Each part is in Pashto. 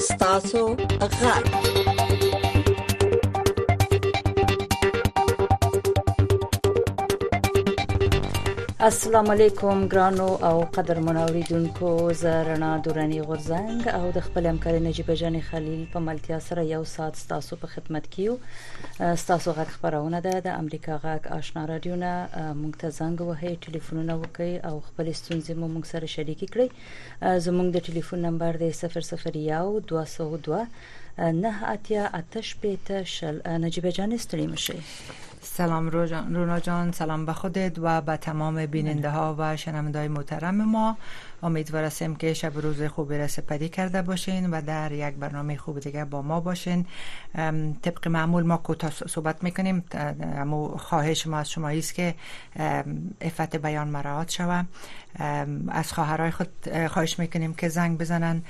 ستاسو غږ السلام علیکم ګرانو او قدر منوریدونکو زرنا دورانی غورزنګ او د خپل همکار نجیب جان خلیل په ملتیا سره یو سات تاسو په خدمت کیو تاسو غږ خبرونه ده د امریکا غږ آشنا رادیو نه مونږ ته زنګ وهي ټلیفونونه وکي او خپل ستونزې مو مونږ سره شریک کړئ زموږ د ټلیفون نمبر دی 001202 نه اتیا اتش پېته شل نجيب جان ستړي مشه سلام رونا جان سلام به خودت و به تمام بیننده ها و شنونده های محترم ما امیدوار هستیم که شب روز خوبی را سپری کرده باشین و در یک برنامه خوب دیگه با ما باشین طبق معمول ما کوتا صحبت میکنیم اما خواهش ما از شما است که افت بیان مراعات شوه از خواهرای خود خواهش میکنیم که زنگ بزنن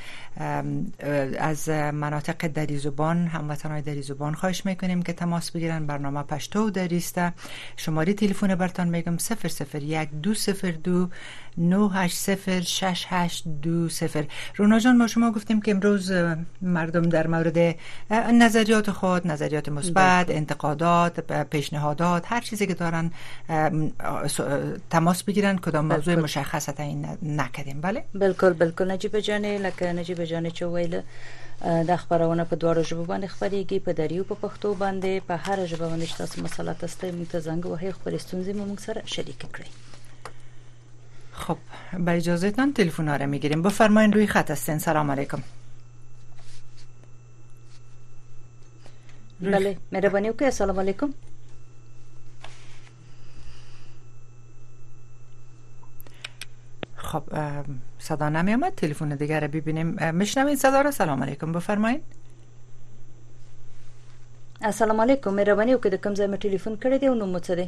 از مناطق دری زبان هموطنهای دری زبان خواهش میکنیم که تماس بگیرن برنامه پشتو و دریسته شماره تلفن برتان میگم 001 دو 6820 رونا جان ما شما گفتیم که امروز مردم در مورد نظریات خود نظریات مثبت بله. انتقادات پیشنهادات هر چیزی که دارن تماس بگیرن کدام بله. موضوع مشخص این نکردیم بله بالکل بالکل نجیب جان لکه نجیب جان چې ویل دا خبرونه په دواړو ژبو باندې خبريږي په دریو په پښتو باندې په هر ژبه باندې تاسو مسلط استئ موږ ته زنګ وهي خپل ستونزې موږ سره شریک کړئ خب به اجازه تان تلفن ها را میگیریم بفرمایین روی خط هستین سلام علیکم بله مهربانی وکړئ السلام علیکم خب صدا نمی آمد تلفن دیگر ببینیم میشنوین صدا را سلام علیکم بفرمایید السلام علیکم مهرباني وکړئ د کوم ځای مې ټلیفون کړی دی او نوم مو څه دی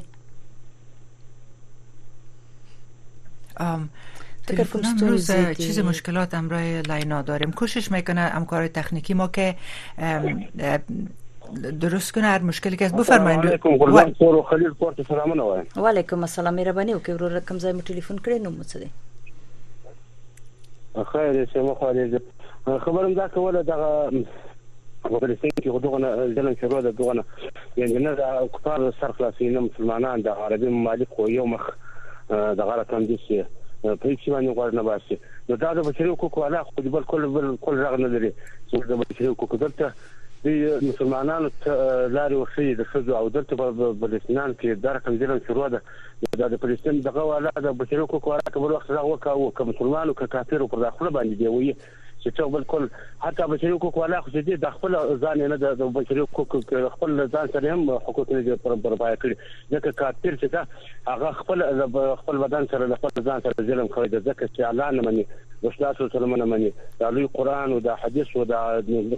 فکر کنم امروز چیز مشکلات امرای لینا داریم کوشش میکنه همکار تکنیکی ما که درست کنه هر مشکلی که از بفرمایید علیکم قربان سورو خلیل پورت سلامونه وایم و علیکم السلام مهرباني وکړئ ورور کوم ځای مو ټلیفون کړی نو مو څه دی خیر دې شه مخ دې خبرم دا کوله دغه په فلسطین کې خو دغه ظلم شروع ده دغه یعنې نه دا کفار سر خلاصوي نه مسلمانان د عربي ممالک خو یو مخ د غره تندي شي په هیڅ باندې غوړ نه باسي نو دا د بشري حقوقو والا خو د بلکل بلکل رغ نه لري چې د بشري حقوقو دلته د مسلمانانو لارې وښیي د ښځو او دلته په بلوچستان کې دا رقم ظلم شروع ده نو دا د فلسطین دغه والا د بشري حقوق والا که بل وخت غږ وکاوه که مسلمانو که کافرو پر دا خوله باندې دی وایي چې څوک بالکل حتی بشري حقوق والا خو چې دی دا خپل ځان نه د بشري حقوق خپل ځان سره هم حقوق نه دی پر برپای کړی ځکه کافر چې دا هغه خپل خپل بدن سره د خپل ځان سره ظلم کوي ځکه چې الله نه مني رسول الله صلی الله علیه وسلم نه مني دا لوی قران او دا حدیث او دا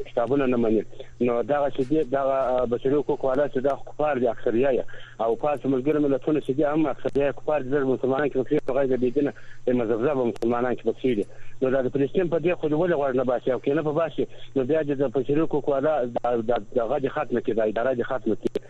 کتابونه نه مني نو دغه شدې دغه بشري حقوق والا چې دا کفار دي اکثریا یې او پاس ملګرو ملتونو چې دي هم اکثریا یې کفار دي لږ مسلمانان کې پکې په غیر بيدینه د مذهبزب مسلمانان کې پکې دي نو دا د فلسطین په دې خو دې ولې غوږ نه باسي او کینه په باسي نو بیا د بشري حقوق والا دغه دې ختم کړي دا اداره دې ختم کړي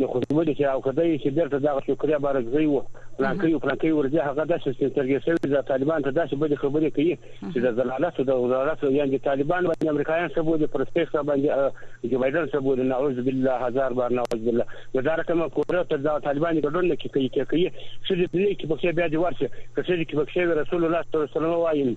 نو خو دې ولې چې او که دا یې چې بېرته دغه شکریا بارکزی و پلانکی و پلانکی ورځې هغه داسې سپین سترګې شوی دا طالبان ته داسې بدې خبرې کوي چې د ضلالت او د غزارت یعنې طالبان باندې امریکایان څه بولي پر سپیک صاحب باندې جو بایډن څه بولي نعوذ بالله هزار بار نعوذ بالله نو دا رقم کوره ته دا طالبان ګډون نه کوي چې کوي ښځې دې نه کې پکې بیا دې ورشي که ښځې کې پکې رسول الله صلی الله علیه وسلم وایم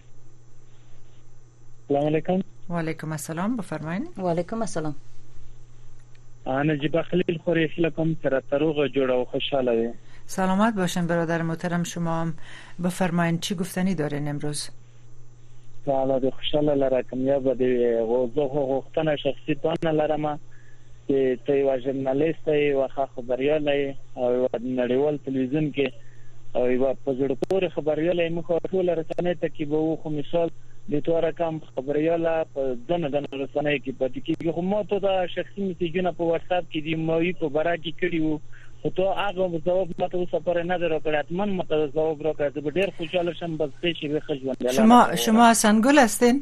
سلام علیکم وعلیکم السلام بفرمایئ وعلیکم السلام نجیب خلیل خوری لکم تر تروغ جوړ او خوشاله وي سلامت باشین برادر محترم شما هم بفرمایین چی گفتنی دارین امروز سلام خوشاله لرکم یا بده غوزه غوښتنه شخصی پانه لرمه چې ته یوه ژورنالیسته یې، یوه ښه خبریاله یې او یوه نړیوال تلویزیون کې او یوه په زړه پورې خبریاله یې. موږ ټوله رسنۍ تعقیبوو، خو مثال د تو رقم خبریاله په دنه دنه رسنیو کې پاتې کېږي. خو ما تو ته شخصي مسیجونه په واټساپ کې دي، ما یي په بره کې کړي وو، خو تا هغه ځواب ما ته اوسه پورې نه دی راکړی. حتما ما ته ځواب راکړه، زه به ډېر خوشحاله شم. بس ښې شېبې، ښه ژوند. شما شما سنګل هستین؟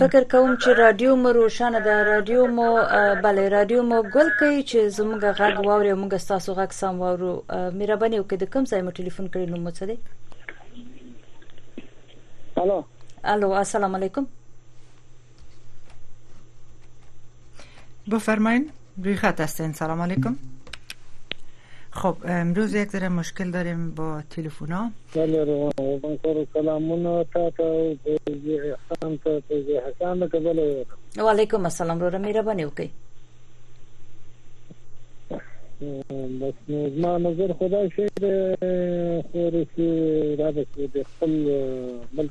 فکر کوم چې رادیو مو روشانه ده رادیو مو بله رادیو مو ګل کوي چې زموږ غږ واوري موږ تاسو غږ سم واورو مهرباني وکړئ د کوم ځای مو ټلیفون کړی نو مو څه دی الو الو السلام علیکم بفرمایید روی خط هستین سلام علیکم خب امروز یک ذره مشکل داریم با تلفونا بله روان کار سلامونه تا تا و بزی احسان تا بزی حسان که بله و علیکم السلام رو را بانی او که بس ما نظر خدا شیر خورسی را بسی بخل ملک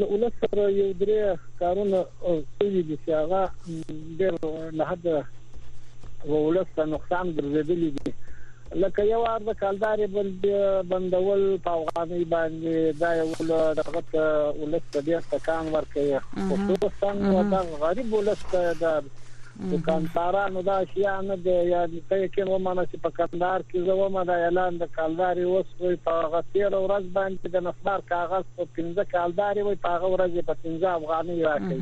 له ولس سره یو درې کارونه کوي دي چې هغه ډېر له حد ولس ته نقصان ګرځېدلی دي لکه یو ار د کالدارې بل بندول په افغاني باندې دا یو له دغه ته ولس ته ډېر تکان ورکوي خصوصا د غریب ولس ته د د کانتارا نو دا شیا نه دی یا د ته کې ومنه چې په کندهار کې زه ومه دا اعلان د کالداري اوس وي په هغه تیر ورځ باندې د نسبار کاغذ په 15 کالداري وي په هغه ورځ په 15 افغاني راکړي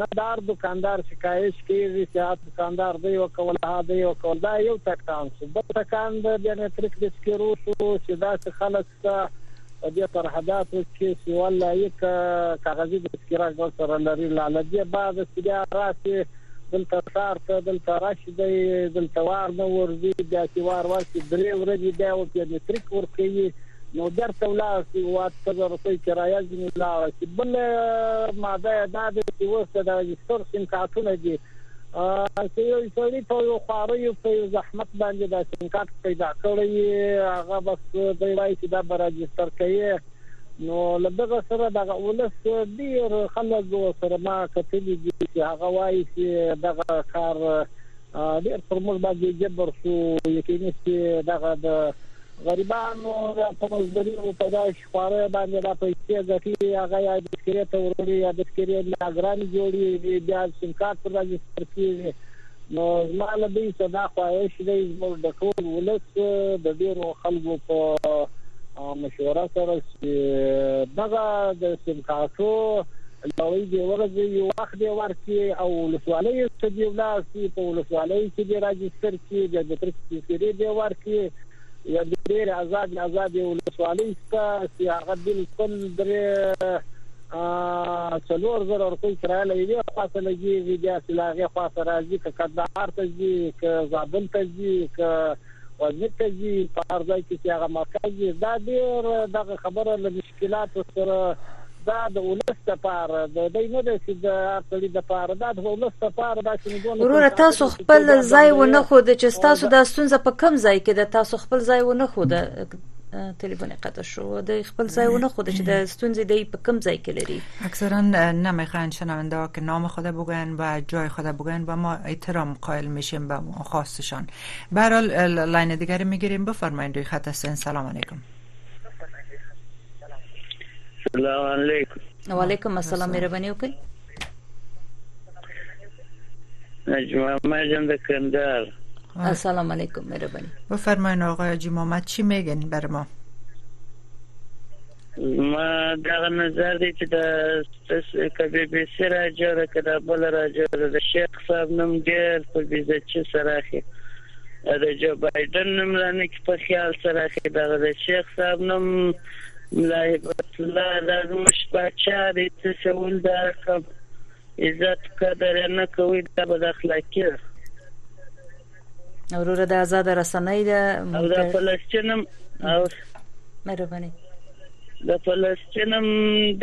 نه دار دکاندار شکایش کیږي چې هغه دکاندار دی او کول ها دی او کول دا یو تکان سو بل تکان د بیومتریک د سکیرو شو چې دا خلک ته دې ترحداتو کې سیوا لایق کاغذي تذکره ګر سره لري لاله دې بعد سیدا راسي دلته سار ته دلته راشي د دلته وار نه ورځي بیا چې وار ورسي درې ورځې بیا او په متریک ورکوي نو درته ولاړ شي او اته زره روپۍ کرایه ځینې ولاړ شي بل ماده دا ده چې اوس د ستر سیم کارتونه دي چې یو سړی په یو خواریو په یو زحمت باندې د سیم کارت پیدا کړی هغه بس دی وایي چې دا به راجستر کوي نو لدغه سره د ولس ډیر خلک سره ما کتلی دي چې هغه وایي چې دغه کار ډیر پر موږ باندې جبر شو یقیني چې دغه د غریبانو د پرمختګ په داش خواره يې باندې دا پيسې ګټي هغه يا تذکرې ته وروړي يا تذکرې ناګرانې جوړيږي بيا سيم کارت پر راجستر کيږي نو زما له دوی څخه دا خواهش دی زموږ د ټول ولس د ډیرو خلکو په مشوره سره چې دغه د سیم کارتو لړۍ دی ورځي یو وخت دی ورکي او ولسوالۍ ته دی ولاسي په ولسوالۍ کې دی راجستر کې د بطرس سری دی ورکي یو ډیر آزاد آزاد ولسوالۍ سته چې هغه بالکل درې څلور زره روپۍ کرایه له یوې خوا ته لګېږي بیا چې له هغې خوا ته راځي که کندهار ته ځي که زابل ته ځي که وزیر ته ځي په هر ځای کې چې هغه مرکز دا ډیر دغه خبره له تشکیلات سره دا د ولس لپاره د دې نه دی چې د اړتړي د لپاره دا د ولس لپاره دا چې موږ ورور تاسو خپل ځای ونه خو د چې تاسو د ستونزې په کم ځای کې د تاسو خپل ځای ونه خو د تلیفون قطع شو د خپل ځای ونه خود چې د ستونزې دی په کم ځای کې لري اکثرا نمیخوان شنونده ها که نام خود بگن و جای خود بگن و ما احترام قائل میشیم به خواستشان به لاین دیگری میگیریم بفرمایید روی خط هستین سلام علیکم السلام علیکم وعلیکم السلام مهرباني وکړئ نجم محمد جان د کندهار السلام علیکم مهرباني بفرمایئ آقای حاجی محمد چی میگن بر ما ما دا نظر دی چې د تاسو کبي به سر راځي د کتابل راځي د شیخ صاحب نوم ډیر په بیزه چې سره اخی د جو بایډن نوم را نه کې په خیال سره کې دغه د شیخ صاحب نوم ملا هبت الله دا زموږ پاچا دی څه شول دا رقم عزت قدر نه کوي دا بد اخلاقی وروره د آزاد رسنۍ د او د فلسطینم او مهرباني د فلسطینم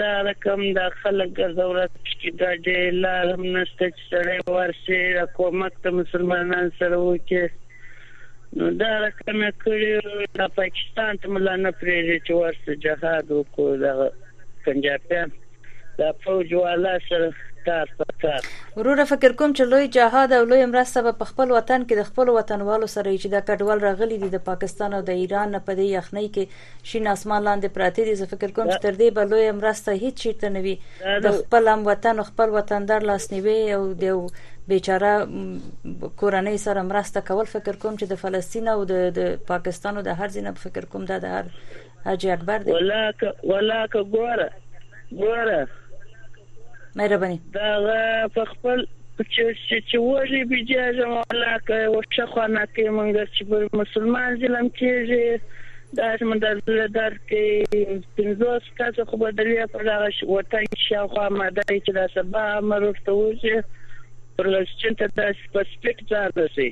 دا رقم د خلک ګرځورت کې د ډېر لارم نشته سړی ورشی دا کومک د مسلمانان سره وکی نو دا رقم کړی دا پاکستان ته ملا نه پریږی چې ورسه جهاد وکو دا پنجابیان دا فوج والا سره کار په کار وروره فکر کوم چې لوی جهاد او لوی مرسته به په خپل وطن کې د خپل وطنوالو سره چې دا کډوال راغلي دي د پاکستان او د ایران په دې یخنۍ کې شین اسمان لاندې پراته دي زه فکر کوم چې تر دې به لوی مرسته هیڅ چیرته نه وي د خپل هم وطن خپل وطندار لاسنیوي او د بیچاره کورنۍ سره مرسته کول فکر کوم چې د فلسطین او د پاکستان او د هر ځینې فکر کوم دا د هر حاجی اکبر دی ولاکه ولاکه ګوره ګوره مهرباني دغه په خپل چې چې وږي بجاجه مولا که وښه خوانه کې مونږ چې پر مسلمان ظلم کېږي دا چې مونږ د درد کې پنځوس کسه خو به دلې په دغه وطن کې شاوخوا ماده چې دا سبا امر ورته وږي پر لسچین ته داسې په سپیټ ځان رسي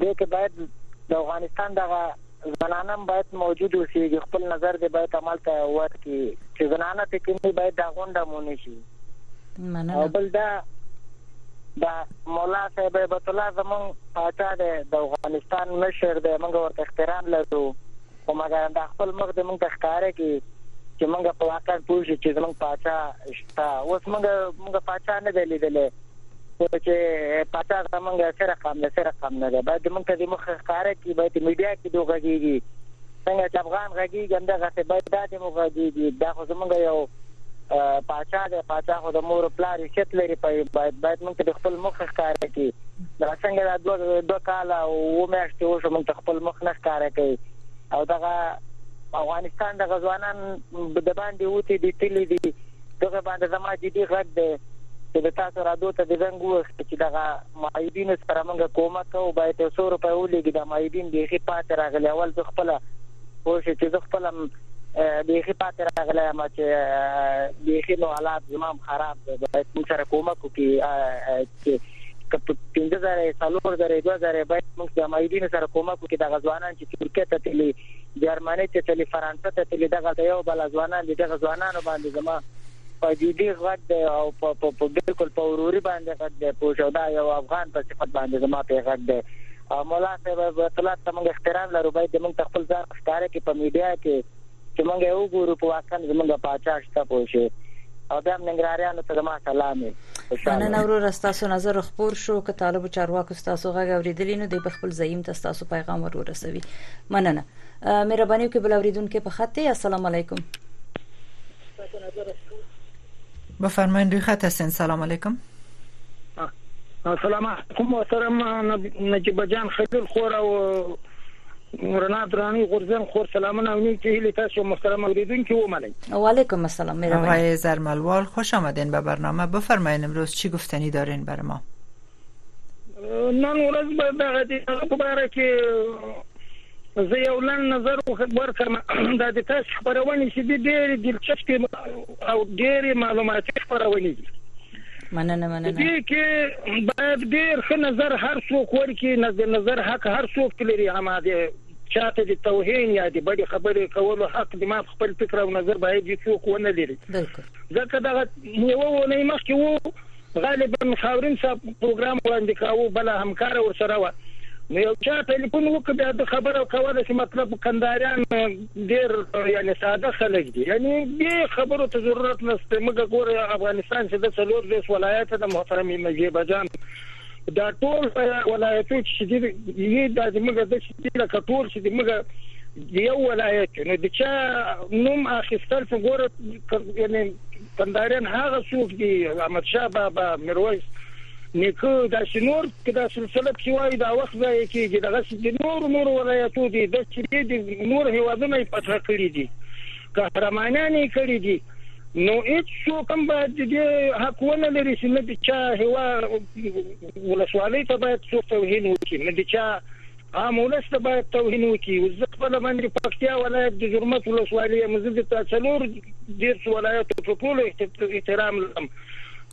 دې کې باید د افغانستان دغه زنانه هم باید موجود اوسېږي، خپل نظر دې باید همالته ورکړي، چې زنانه پکې نه وي باید دا غونډه مو نه شي. مننه. او بل دا د مولا صاحب هیبت الله زمونږ پاچا دی، د افغانستان مشر دی، موږ ورته احترام لرو، خو مګر دا خپل مخ دې موږ ته ښکاره کړي چې موږ په واقعا پوه شو چې زمونږ پاچا شته. اوس موږ موږ پاچا نه دی لیدلی. خو چې پاچا زمونږ سره قام ده سره قام نه ده باید مونږ ته د مخ ښکاره کړي باید میډیا کې دو غږیږي څنګه چې افغان غږیږي همدغسې باید دا دې مو غږیږي دا خو زمونږ یو پاچا دی پاچا خو د مور پلار حیثیت لري باید باید مونږ ته د خپل مخ ښکاره کړي دا څنګه دا دوه دوه کاله اووه میاشتې وشو مونږ ته خپل مخ نه ښکاره کوي او دغه افغانستان دغه ځوانان د باندې وتې دي تللي دي دغه باندې زما جدي غږ دی چې د تاسو رادو ته د زنګ ووخت چې دغه معیدینو سره موږ کومه کوو باید یو څو روپۍ ولېږي دا معیدین بیخي پاتې راغلي اول زه خپله پوه شو چې زه خپله بیخي پاتې راغلی یم چې بیخي نو حالات زما خراب دی باید موږ سره کومک وکړي چې که په 15000 څلور زره دوه زره باید موږ د معیدینو سره کومک وکړي دغه ځوانان چې ترکیه ته تللي جرمنی ته تللی فرانسه ته تللی دغلته یو بل ځوانان دي دغه ځوانانو باندې زما په جدي غږ دی او په په په بالکل په وروري باندې غږ دی پوه شو دا یو افغان په صفت باندې زما په غږ دی او مولا صاحب طلعت ته موږ احترام لرو باید موږ ته خپل ځان ښکاره کې په میډیا کې چې موږ یې وګورو په واقعا زموږ پاچا شته پوه شي او بیا ننګرهاریانو ته زما سلام وي مننه وروره ستاسو نظر خبر شو که طالب چارواکو ستاسو غږ اوریدلی نو د خپل زعیم ته ستاسو پیغام ورورسوي مننه مهرباني وکړئ بل اوریدونکو په خط دی السلام علیکم بفرمایئ دوی خط هستین سلام علیکم السلام علیکم محترم نجیب جان خلیل خور او رنا درانی غرزن خور سلامونه او نیکی هیلی تاسو محترم اوریدونکو ومنئ و علیکم السلام مهربان آقای زرملوال خوش آمدین به برنامه بفرمایین امروز چی گفتنی دارین بر ما نن ورځ به دغه دي په باره کې زه یو لن نظر ورکړم دا د تاسو خبرونه چې ډېر دلچسپ او ډېرې معلوماتي خپرونې دي. مننه مننه. دې کې باید ډېر ښه نظر هر څوک ورکړي، د نظر حق هر څوک لري، هم د چاته د توهین یا د بدې خبرې کولو حق د ما خپل فکر او نظر باید هیڅوک ونه لري. بالکل. ځکه دغه یوه اونۍ مخکې وو غالباً خاورین صاحب پروګرام وړاندې کاوه، بله همکاره ورسره وه، نو یو چا ټلیفون وکړ، بیا ده خبره کوله چې مطلب کندهاریان ډېر یعنې ساده خلک دي، یعنې دې خبرو ته ضرورت نشته، موږ ګوره افغانستان چې ده څلور دېرش ولایته ده محترم نجیبه جان، دا ټول ولایتونه چې دي یی د زموږ د شي لکه ټول چې موږ یو ولایت نه د چا نوم اخیستل څو ګوره یعنی کندارین هغه څوک دی احمد شاه بابا مرویس نیکو دا شنور کدا سلسله چې وای دا وخت ځای کېږي دغه چې نور نور ولایتو دي د چې دي نور هیوادونه یې پټه کړی دي قهرمانان یې کړي دي نو هیڅ څوک هم باید د دې حق ونه لري چې نه د چا هوا ولسوالۍ ته باید څوک توهین وکړي نه د چا عام ولس ته باید توهین وکړي اوس زه خپله باندې پکتیا ولایت د زرمت ولسوالۍ یم زه د څلور دېرش ولایتو په ټولو احترام لرم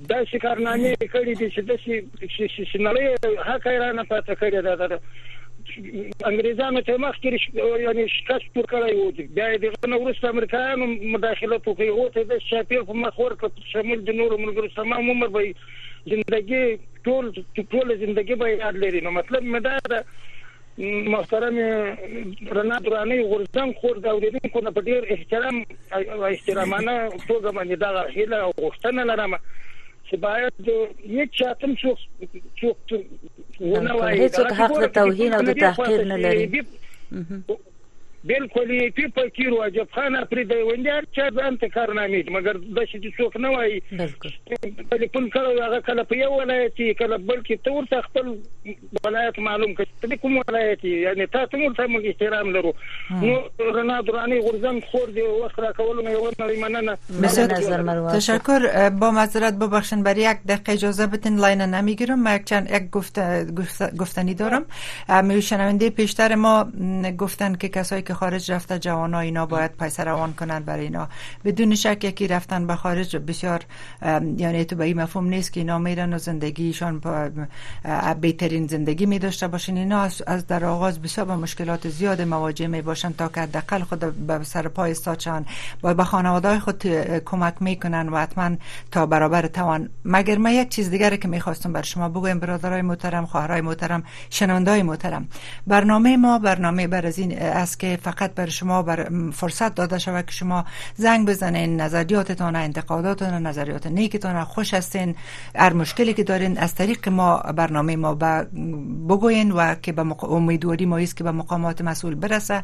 داسې کارنامې یې کړې دي چې داسې چې چې نړۍ یې حق حیرانه پاتې کړې ده ده انګریزانو ته مخکې یعنی شکست ورکړی و بیا یې دغه نه وروسته امریکایانو مداخلت وکړ هغو ته یې داسې چاپېر په مخ ورکړ په شمول د نورو ملګرو تمام عمر به یې زندګي ټول ټوله زندګي به یې یاد لري نو مطلب مې دا ده محترم رنا دراني غورځنګ خور د اوریدونکو نه په ډیر احترام او احترامانه توګه باندې دا هیله او غوښتنه لرم چې باید یو چاتم څو څو ونه وایي هیڅ حق د توهین او د تحقیر نه لري بلکل یی پی فقیر و عجب خان افری دیوندی هر چا ځان ته کارنامې دي مګر داسې چې څوک نه وایي چې تلیفون کړو هغه کله په یو ولایت کې کله بل کې ته ورته خپل ولایت معلوم کړي ته کوم ولایت یعنی تا ته ورته موږ احترام لرو نو رنا درانی غرزن خور دی وخت را کول نه یو نړۍ مننه تشکر با معذرت ببخشن برای یک دقیقه اجازه بتین لاین نمیگیرم ما یک چند یک گفتنی دارم میشنونده پیشتر ما گفتن که کسایی که خارج رفته جوان ها اینا باید پیسه آن کنند برای اینا بدون شک یکی رفتن به خارج بسیار یعنی تو به این مفهوم نیست که اینا میرن و زندگیشان بهترین زندگی می داشته باشین اینا از در آغاز بسیار به مشکلات زیاد مواجه می باشن تا که حداقل خود به سر پای ساچن با به خانواده خود کمک میکنن و حتما تا برابر توان مگر من یک چیز دیگر که میخواستم بر شما بگویم برادرای محترم خواهرای محترم شنوندای محترم برنامه ما برنامه بر از این است که فقط بر شما بر فرصت داده شود که شما زنگ بزنین نظریاتتان انتقاداتتان نظریات نیکتان خوش هستین هر مشکلی که دارین از طریق ما برنامه ما بگوین و که به امیدواری ما است که به مقامات مسئول برسه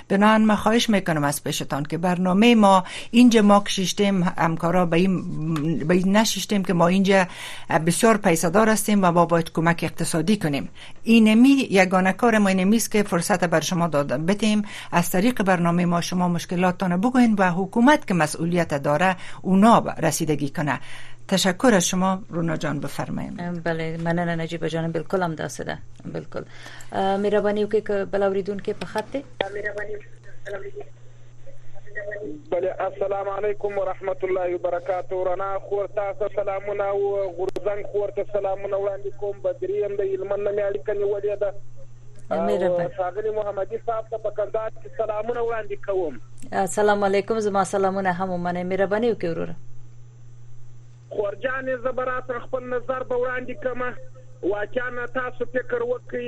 بنابراین ما خواهش میکنم از پیشتان که برنامه ما اینجا ما کشیشتیم همکارا به این, نشیشتیم که ما اینجا بسیار پیسه دار هستیم و ما باید کمک اقتصادی کنیم اینمی یگانه کار ما اینمی که فرصت بر شما دادم بتیم از طریق برنامه ما شما مشکلاتتان بگوین و حکومت که مسئولیت داره اونا رسیدگی کنه تشکر از شما رونا جان بفرمایید بله مننه نجیب جان بالکل هم داسه ده بالکل مهرباني وکړئ که بل اوریدونکي په خط دی بله السلام علیکم ورحمت الله وبرکاته رنا خور تاسو سلامونه او غورزنګ خور ته سلامونه وړاندې کوم بدري هم د هلمند نه مې اړیکه نیولې ده مهربان ښاغلی محمدي صاحب ته په کندهار کې سلامونه وړاندې کوم السلام علیکم زما سلامونه هم ومنئ مهرباني وکړئ وروره خورجانې زه به راته خپل نظر به وړاندې کړم واقعا تاسو فکر وکړئ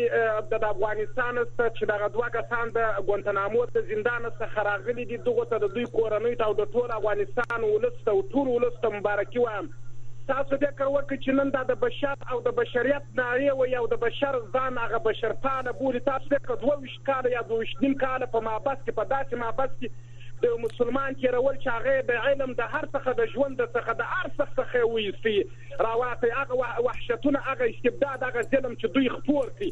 د افغانستان څخه چې دغه دوه کسان د ګونتنامو د زندان څخه راغلي دي دغو ته د دوی کورنۍ ته او د ټول افغانستان ولس ته او ټول ولس ته مبارکي وایم تاسو فکر وکړئ چې نن دا د بشر او د بشریت نارې وي او د بشر ځان هغه بشرپاله بولي تاسو فکر دوه ویشت کاله یا دوه ویشت نیم کاله په محبس کې په داسې محبس کې د یو مسلمان تیرول چې هغه یې د علم د هر څخه د ژوند څخه د هر څخه څخه یې ویستی راواتی هغه وحشتونه هغه استبداد هغه ظلم چې دوی خپور کړي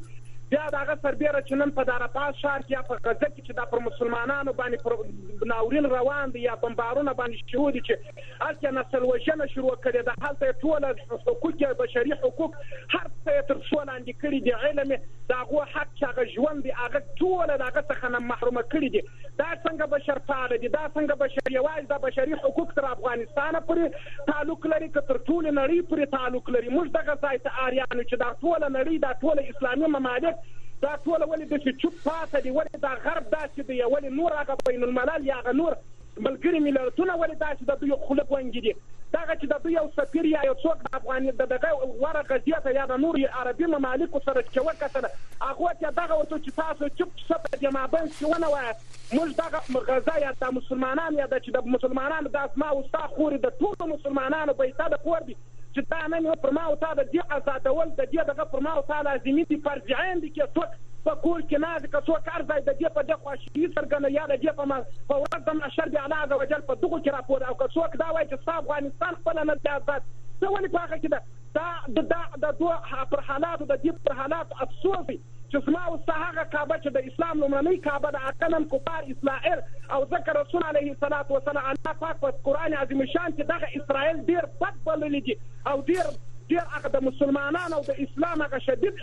بیا د هغه سربیره چې نن په دارپاس ښار کې یا په غزه کې چې دا پر مسلمانانو باندې پر ناورین روان دی یا بمبارونه باندې شروع دي چې هلته یې نسل وژنه شروع کړې ده، هلته یې ټول حقوق او بشري حقوق هر څه یې تر پښو لاندې کړي دي، علم یې د هغو حق چې هغه ژوند دی هغه ټول د هغه څخه نه محروم کړي دي، دا څنګه بشرپاله دي، دا څنګه بشري، یوازې دا بشري حقوق تر افغانستانه پورې تعلق لري که تر ټولې نړۍ پورې تعلق لري، موږ دغه ځای ته آریان یو چې دا ټوله نړۍ، دا ټول اسلامي ممالک دا ټول ولې داسې چوپ پاتې دي، ولې دا غرب داسې دی، ولې نور هغه بین الملل یا هغه نور. ملګري ملتونه ولې داسې د دوی خوله ګونګي دي؟ دغه چې د دوی یو سفیر یا یو څوک د افغاني د دغه وره غزې ته یا د نورو عربي ممالکو سره چې وکتل هغو ته دغه ورته چې تاسو چوپ څه په دې مابنځ کې ونه وایاست موږ دغه غزه یا د مسلمانانو یا د چې د مسلمانانو دا زما او ستا خورې د ټولو مسلمانانو بیته د کور دي چې دا نن یې پر ما او تا د دې ازادول د دې دغه پر ما او تا لازمي دي، فرض عین دي چې څوک په کور کې ناست که څوک هر ځای د دې په دې خواشیني څرګنده یا د دې په ما په ورځ د محشر دې الله عز وجل په دغو کې راپوه او که څوک دا وایي چې ستا افغانستان خپله نه دی ازاد ته ولې په هغه کې د دا د دا د دو پر حالاتو د دې پر حالاتو افسوس دی. چې زما او ستا هغه کعبه چې د اسلام لومړنۍ کعبه ده اته نن کفار اسلائل او ځکه رسول عليه الصلوة والسلام الله پاک په قرآن عظيم الشان کې دغه اسرائيل ډېر بد بللي دي او ډېر ډېر هغه د مسلمانان او د اسلام هغه شديد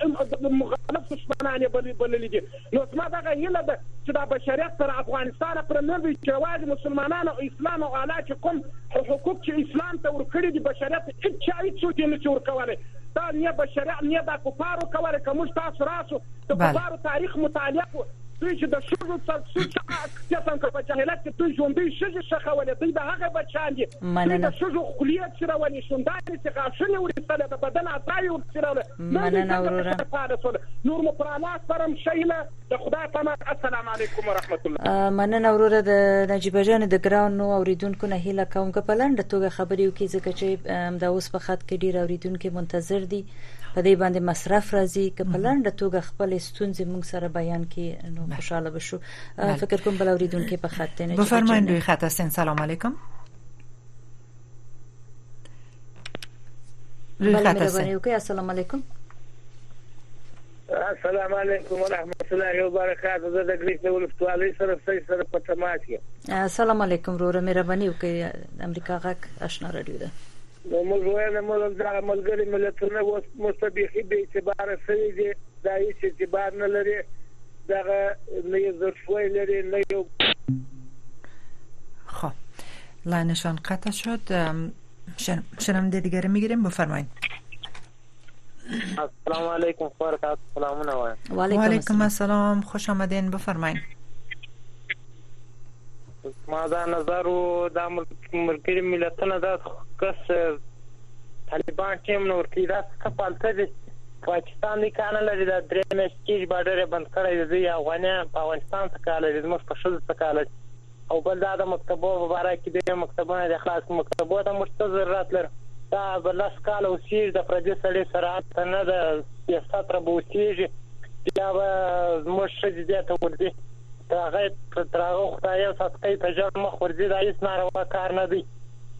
مخالف دشمنان يې بللي دي نو زما دغه هيله ده چې دا بشريت تر افغانستانه پر نه وي چې يوازې مسلمانان او اسلام او الله چې کوم حقوق چې اسلام ته ورکړي دي بشريت هيچا هيڅوک يې نشي ورکولای دا نيه بشري عمليه دا کفارو کوله که موږ تاسو راسو د کفارو تاریخ مطالعه کو دوی چې د شوزو څل سود څخه قسم که په جاهلت کې دوی ژوندۍ شزي شخولې دوی د هغه بچان دي دوی د شوزو خلیه چرولې شوندانې چې غاښونه ورسله د بدن اعضاوي ورسره مننه وروره نور مو پر الله سپرم شهیله د خدای په امر السلام علیکم ورحمت الله. مننه وروره د نجیبه جانې د ګرانو اوریدونکو نه هیله کوم که په لنډه توګه خبرې وکړي ځکه چې همدا اوس په خط کې ډیر اوریدونکي منتظر دي په دې باندې مصرف راځي که په لنډه توګه خپل ستونزې موږ سره بیان کړي نو خوشاله بشو فکر کوم بل اوریدونکي په خط دي بفرمایئ روی خط هستین سلام علیکم روی خط هستین السلام علیکم السلام علیکم ورحمت الله وبرکاته زه د ګریس د ولسوالۍ سره سي سره په تماس یم السلام علیکم وروره مهرباني وکړئ امریکا غږ آشنا رادیو ده نو موږ ویل موږ دا ملګری ملتونه اوس مستبيخي به اعتبار سوي دي دا هیڅ اعتبار نه لري دغه نه یو زړه لري نه یو خب لاینشان قطع شد شنونده دیگری میگیریم بفرمایید السلام علیکم خبر تاسو سلامونه وایم وعلیکم السلام خوش آمدین بفرمایئ ما دا نظر و دا ملګری ملتونه دا کس طالبان ټیم نور کی دا څه پالته دي پاکستان دی کانه لري دا درې میاشتې بارډر بند کړی دی افغانان په افغانستان څخه لري زموږ په شل څخه لري او بل دا د مکتبو په باره کې ډېر مکتبونه د خلاص مکتبو ته موږ څه ضرورت لرو دا به لس کاله اوسېږي د پردي سړي سره هلته نه ده بې ستره به اوسېږي بیا به زموږ ښځې دې ته ورځي تر هغه تر هغه خدایه ساتکۍ ته ژر مخ ورځي دا هېڅ ناروا کار نه دی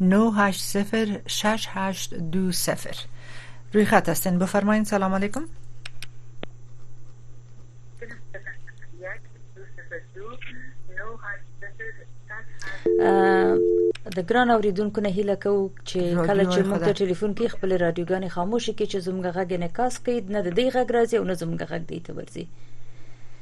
906820 روی خط هستین بفرمایید سلام علیکم د ګران اوریدونکو نه هیله کوو چې کله چې موږ ته ټلیفون کې خپل رادیوګانې خاموش کړي چې زموږ غږ نه کاس کوي نه د دې غږ راځي او نه زموږ غږ دی ته ورځي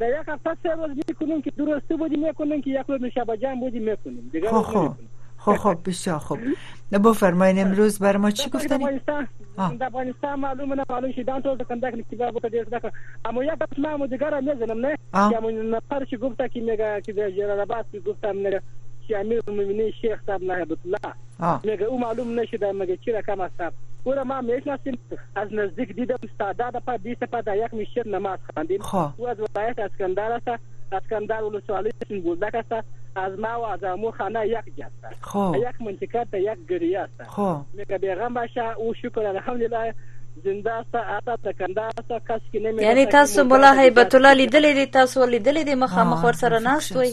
د یک هفته سه روز میکنیم که دو روز تو بودی میکنیم که یک روز نوشابه جان بودی میکنیم دیگر خو خو خو خو بسیار خوب بفرمایید امروز بر ما چی گفتنی؟ در افغانستان معلوم نه معلوم شي دان ټول کندک نکتیبا بوده دیر دکه اما یک دفت ما مدگر هم نزنم نه که اما نفر چی گفته که میگه که در جلال آباد که گفته میگه که امیر المومنین شیخ صاحب نهبت الله ها مګه او معلوم نشي دا مګه چی رقم استاب ګوره ما میشناسیم از نزدیک دیدم استادا د پا بیسه پا دایق میشیر نماز خواندیم او از ولایت اسکندر است اسکندر ولسوالی سین بولدک است از ما و از امو خانه یک جست است یک منطقه تا یک گریه است میگه بیغم باشه او شکر الحمدلله زنده است اتا د کنده است کس کې نه یعنی تاسو مولا هیبت الله لیدلې دي تاسو لیدلې دي مخامخ ور سره ناست وي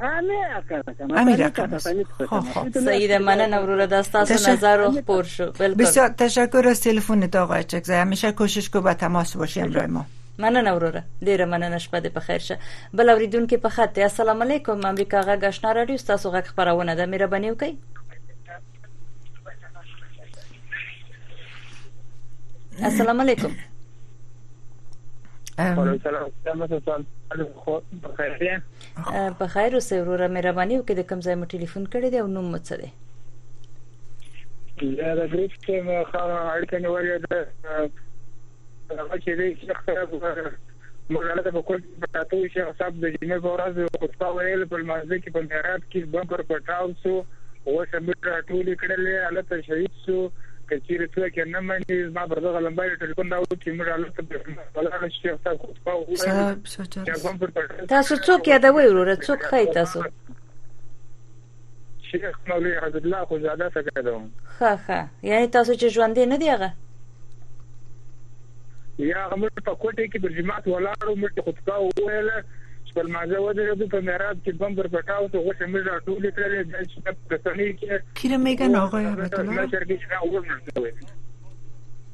امیر اکرم سید مننه وروره دا ستاسو نظر رو خبر شو بسیار تشکر از تلفن تا آقای چکزی همیشه کوشش کو به تماس باشی امرای ما مننه وروره ډیره مننه شپه دې بخیر شه بل اوریدونکو په خط السلام علیکم امریکا غږ آشنا رادیو تاسو غږ خبرونه ده مهرباني وکړئ السلام علیکم وعلیکم السلام په خیر اوسې وروره مهرباني وکړئ د کوم ځای مو ټلیفون کړی دی او نوم مو څه دی دا د ګریپ کې مې خامه اړیکه نیولې ده هغه چې دی شیخ صاحب موږ هلته په کور کې پراته وو شیخ صاحب د جمعې په ورځ خطبه ویل په لمانځه کې په محراب کې بمپر پټاو سو غوښه مې راټولې کړلې هلته شهید سو که چیرې څوک یې نه مني زما پر دغه لمبایل ټلیفون راوړي چې موږ هلته ولاړ شو شیخ صاحب خطبه وویل تاسو څوک یادوي وروره څوک خی تاسو شیخ مولوی عبد الله خو زاده څه کړو ښه ښه یعنی تاسو چې ژوندې نه دی هغه یا موږ په کوټه کې پر جماعت ولاړو موږ خطبه وویله چې په مازه ودرېدو په معراج کې بم پر پټاو ته غوښه موږ راټول کړل د چې په کسنې کې کیره میګن آقای عبد الله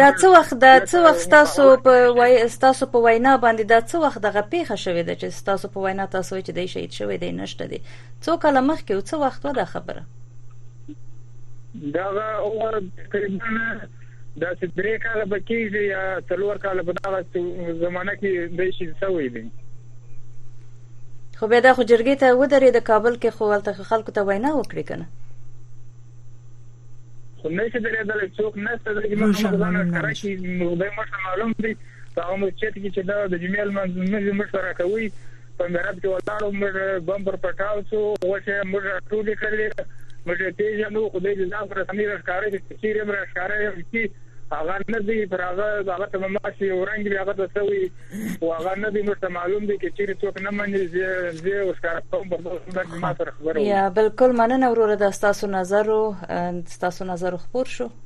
دا څه وخت دا څه وخت ستاسو په وای ستاسو په وینا باندې دا څه وخت دغه پیښه شوې ده چې ستاسو په وینا تاسو وایي چې دی شهید شوی دی نشته دی څو کاله مخکې او څه وخت و دا خبره دا تقریبا داسې درې کاله به کېږي یا څلور کاله په دغه زمانه کې دی شي سوی دی خو بیا دا خو جرګې ته ودرې د کابل کې خو هلته خلکو ته وینا وکړي که نه خو نه شي درېدلی څوک نشته دی چې مخامخ ځان ښکاره کړي خدای مشر معلوم دی په هغه مسجد کې چې دا د جمعې لمانځه مشر راکوي په میرات کې ولاړو موږ بم پر پټاو شو غوښه یې موږ راټولې کړلې موږ یې پېژنو خو دی د ځان سره سمې راښکاره چې که چیرې هم راښکاره یم چې هغه نه دی پر هغه هغه ته ما چې یو رنګ وي هغه ته څه وي خو هغه نه دی موږ ته معلوم دی که چیرې څوک نه مني زه زه ورښکاره کوم په دغه صورت ما سره خبره وکړي یا بلکل مننه وروره دا ستاسو نظر ستاسو نظر خپور شو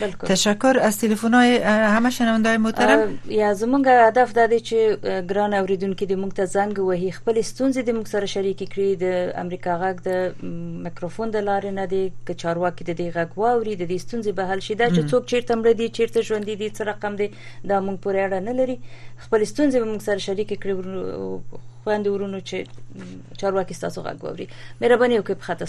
بلکل تشکر از تلفن های همه شنونده های محترم یا زمونږ هدف دا دی چې ګران اوریدونکو د موږ ته زنګ وهي خپل ستونزې د موږ سره شریک کړي د امریکا غږ د میکروفون د لارې نه دی که چارواکي د دې غږ واوري د دې ستونزې به حل شي دا چې څوک چیرته مړ دي چیرته ژوند دي څه رقم دي دا موږ پورې اړه نه لري خپل ستونزې به موږ سره شریک کړي خوند ورونو چې چارواکي تاسو غږ ووري مهرباني وکړئ په خاطر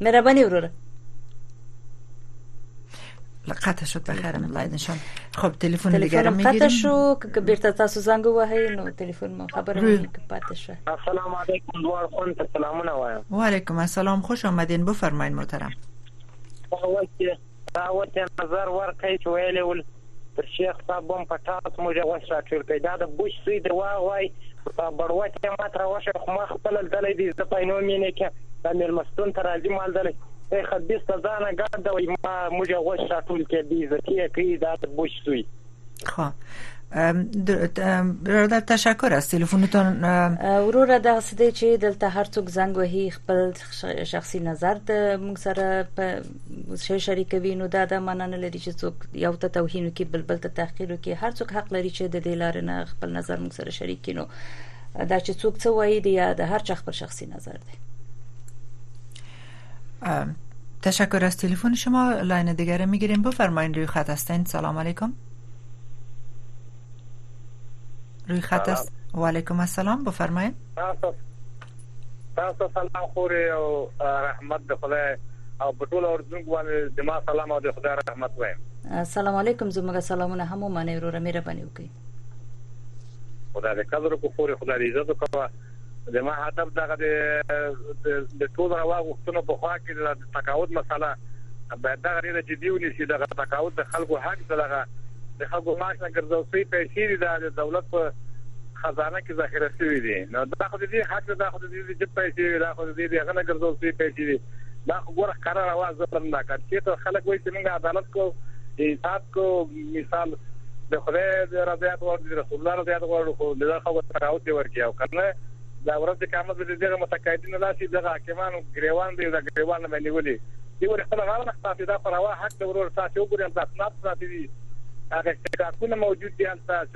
مهرباني وروره قطع شد بخیرم لاید نشان خب تلفن دیگر میگیریم قطع شو که بیرته تاسو زنگ وهی نو تلفن ما خبر می که پاتې شو السلام علیکم دوار خون ته سلامونه وایم و علیکم السلام خوش آمدین بفرمایید محترم تاوه ته نظر ورکړئ چې ویلی ول تر شیخ صاحب بم په ټاس موږ غوښ راټول کړئ دا د بوش سوی د واغوای په بړوه کې مات راوشه خو ما خپل دلې دې زه په نو مینې کې د میلمستون ته راځي مال دلې ته خبيس ته ځانه ګرد وای ما موږ غوښ راټول کې دې زکیه کې دا د بوش سوی خو برادر تشکر از تلفنتان وروره دغه سده چې دلته هر څوک زنګ وهي خپل شخصي نظر د موږ سره په شې شریکوي نو دا د معنا نه لري چې څوک یو ته توهین کوي بل بل ته تحقیر کوي هر څوک حق لري چې د دې لارې نه خپل نظر موږ سره شریک کړي نو دا چې څوک څه وایي دی یا د هر چا خپل شخصي نظر دی تشکر از تلفن شما لاین دیگر میگیریم بفرمایید روی خط هستین سلام علیکم روی خط است و علیکم السلام بفرمایید تاسو سلام خوري او رحمت د خدای او په ټول اوردونکو باندې د ما سلام او د خدای رحمت وایم السلام علیکم زموږ سلامونه هم ومنئ وروره مهرباني وکړئ خدای دې قدر کو خوري خدای دې عزت وکړه د ما هدف دغه د ټول روا غوښتنو په خوا کې د تقاعد مسله باید دغه ډیره جدي ونیسي دغه تقاعد د خلکو حق دغه د خلکو معاش نه ګرځوي پیسې د دولت په خزانه کې ذخیره شوي دي نو دا خو د دې حق ده دا خو د دې د جب پیسې وي دا خو د دې د هغه نه ګرځول شوي پیسې دي دا خو ګوره ښکاره روا ظلم دا کار چېرته خلک وایي چې موږ عدالت کو انصاف کو مثال د خدای د رضایت غواړو د رسول الله رضایت غواړو خو دغه خبره تراوت دی ورکړي او کنه دا ورځ د قیامت به دغه متقاعدین راشي دغه حاکمانو ګریوان دی د ګریوان باندې ولي دی ور خپل غاړه نه تاسو دا پروا حق د ورور تاسو وګورئ تاسو نه تاسو دي هغه څه کارونه موجود دي تاسو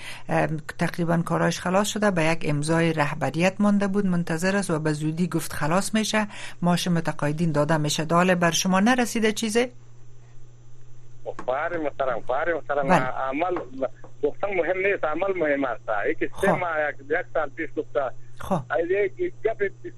تقریبا کاراش خلاص شده به یک امضای رهبریت مانده بود منتظر است و به زودی گفت خلاص میشه ماش متقاعدین داده میشه داله بر شما نرسیده چیزه خواهر محترم خواهر محترم بله. عمل گفتن مهم نیست عمل مهم است یکی سه خب. ماه یک سال پیش گفته خب. یک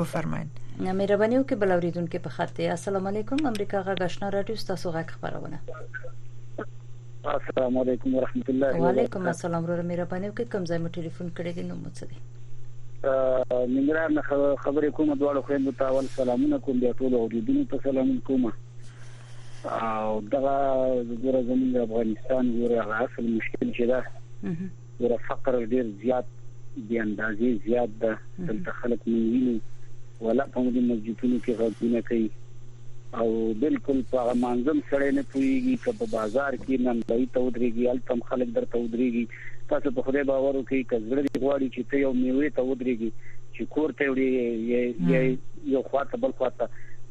بفرمایئ مهرباني وکړئ بل اوریدونکو په خط دی السلام علیکم امریکا غږ آشنا رادیو تاسو غږ خبرونه السلام علیکم ورحمت الله وبرکاته وعلیکم السلام ورور مهرباني وکړئ کوم ځای مو ټلیفون کړی دی نو مو څه دی ننګرهار نه خبرې کوم دواړو خويندو ته اول سلامونه کوم بیا ټول اوریدونکو ته سلامونه کوم او دغه ګوره زموږ افغانستان ګوره اصل مشکل چې دا ور فقر ډیر زیات دی اندازې زیات ده دلته خلک مونږینو ولا په دې مسجدونو کې غوډونه کوي او بالکل په مانزم سره نه پويږي که په بازار کې نمبري تودريږي التم خلک درته ودريږي تاسو په خدای باور وکړئ کزړه غواړي چې ته یو میوه ته ودريږي چې کور ته وړي یو خواته بل خواته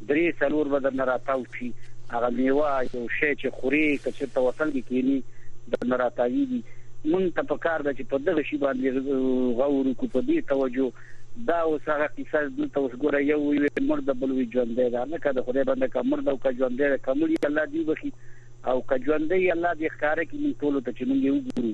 درې څلور بدن راتاو شي. هغه مېوه یو شی چې خورې که چېرته ورسره کې کېنې درنه راتاوېږي. موږ ته په کار ده چې په دغه شي باندې غور وکړو، په دې توجه دا اوس هغه قصه دلته اوس ګوره یو وي مړ ده بل وي ژوندی ده. هلکه د خدای بنده که مړ ده او که ژوندی ده، که مړ یې الله دې وبښي او که ژوندی یې الله دې ښکاره کړي موږ ټولو ته چې موږ یې وګورو.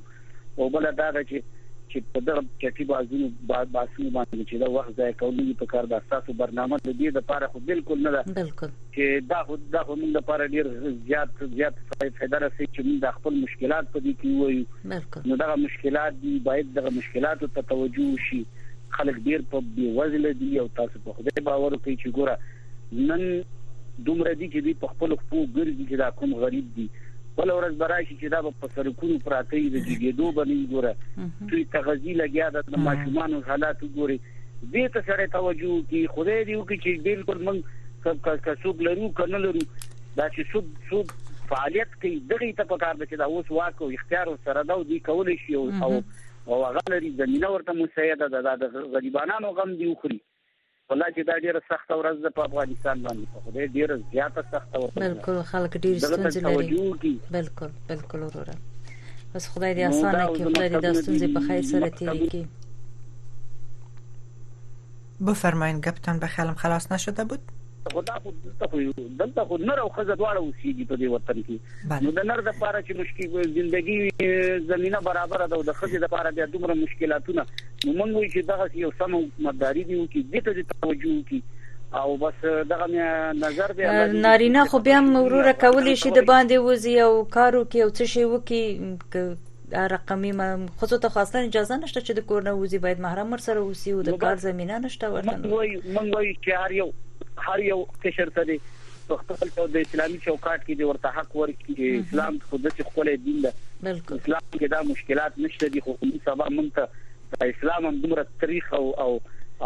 او بل دا ده چې چې په دغه چټي بازونو باسونو باندې چې دا وخت ځای کولې په کار د تاسو برنامه د دې لپاره خو بالکل نه ده بالکل چې دا خو دا خو موږ لپاره ډیر زیات زیات فائدہ رسي چې موږ د خپل مشکلات په دې کې وایو بالکل نو دا مشکلات دي باید دغه مشکلاتو ته توجه وشي خلک ډیر په بي وزله دي او تاسو په خدای باور کوي چې ګوره نن دومره دي چې دوی په خپل خپو ګرځي چې دا کوم غریب دي بل ورځ براشي چې دا په سرکونو پراته دي د جګېدو باندې ګوره چې تغذی لګیا ده د ماشومان حالات ګوري دې ته سره توجه کی خدای دې وکړي چې بالکل موږ سب کا څوک لرو کنه لرو دا چې څوک څوک فعالیت کوي دغه ته په کار ده چې دا اوس واک او اختیار سره دا دی کول شي او او هغه لري زمينه ورته مساعده ده دا د غریبانو غم دی وخوري والله چې دا ډیره سخته ورځ ده په افغانستان باندې په خدای ډیره زیاته سخته ورځ ده بالکل خلک ډیر ستونزې لري بالکل بالکل وروره بس خدای دې اسانه کړي خدای دې دا ستونزې په خیر سره تیرې کړي بفرمایین گپتان به خیالم خلاص نشده بود خو دا خو دلته خو دلته خو نر او خزه دواړه اوسېږي په دې وطن کې نو د نر د پاره چې مشکل زندگی زمينه برابر ده او د خزه د پاره بیا دومره مشکلاتونه نو موږ وایو چې دغه یو سم حکومتداري دی او چې دې ته توجه وکړي او بس دغه نظر دی نارینه خو بیا مروره کولی شي د باندې وزي او کارو کې او څه شي وکي دا رقمي خزو ته خاصه اجازه نشته چې د کور نه وځي باید محرم ور سره وسی او د کار زمينه نشته ورته نو وای مونږ وای چې هر یو هر یو کشر ته دی په خپل ته د اسلامي چوکاټ کې دی ورته حق ورکړي اسلام خو د څه خپل دین ده اسلام کې دا مشکلات نشته دي خو موږ سبا مونږ ته اسلام هم دومره تاریخ او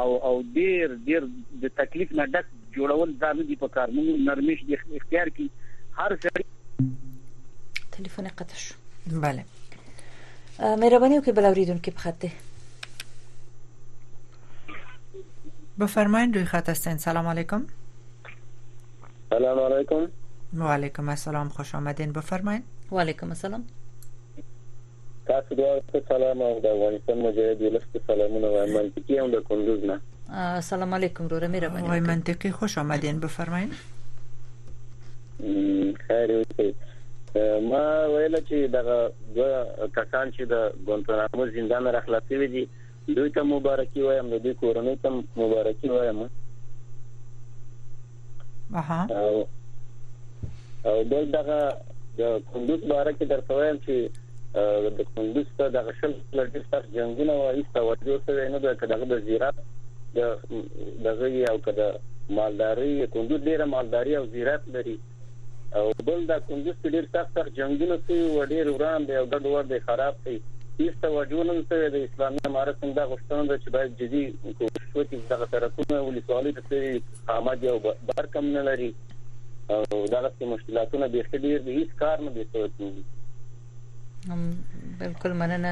او او ډیر ډیر د تکلیف نه ډک جوړول دا نه دي په کار موږ نرمش دي اختیار کی هر سړی تلیفون قطع شو بله مهرباني وکړئ بل اوریدونکو په خط بفرمایید روی خط هستین سلام علیکم سلام علیکم و علیکم السلام خوش آمدین بفرمایید و علیکم السلام تاسو دواړو ته سلام او د افغانستان مجاهد ولس ته سلامونه وایم منطقي هم د کندوز نه سلام علیکم وروره مهرباني وای منطقي خوش آمدین بفرمایئ خیر اوسئ ما ویل چې دغه دوه کسان چې د ګونتنامو زندان را خلاصوي دي دوی ته مبارکي وایم د دوی کورنۍ ته مبارکي وایم اها او او بل دغه د کندوز باره کې درته وایم چې د کندوز ته د غشل لړډي سخت جنگونه و هیڅ توجه سره نه ده کړه د زیرات د دغه یو کده مالداري کندوز ډیره مالداري او زیرات لري او بل دا کندوز کې ډیر سخت سخت جنگونه سوي و ډیر وران دی او ګډ وډ دی خراب دی هیڅ توجه نه سوي د اسلامي امارت هم دا غوښتنه ده چې باید جدي کوشش وکړي دغه سرکونه ولسوالۍ ته تللي آمد یو برق هم نه لري او دغسې مشکلاتونه بیخي ډیر دي هیڅ کار نه دی سوی بالکل مننه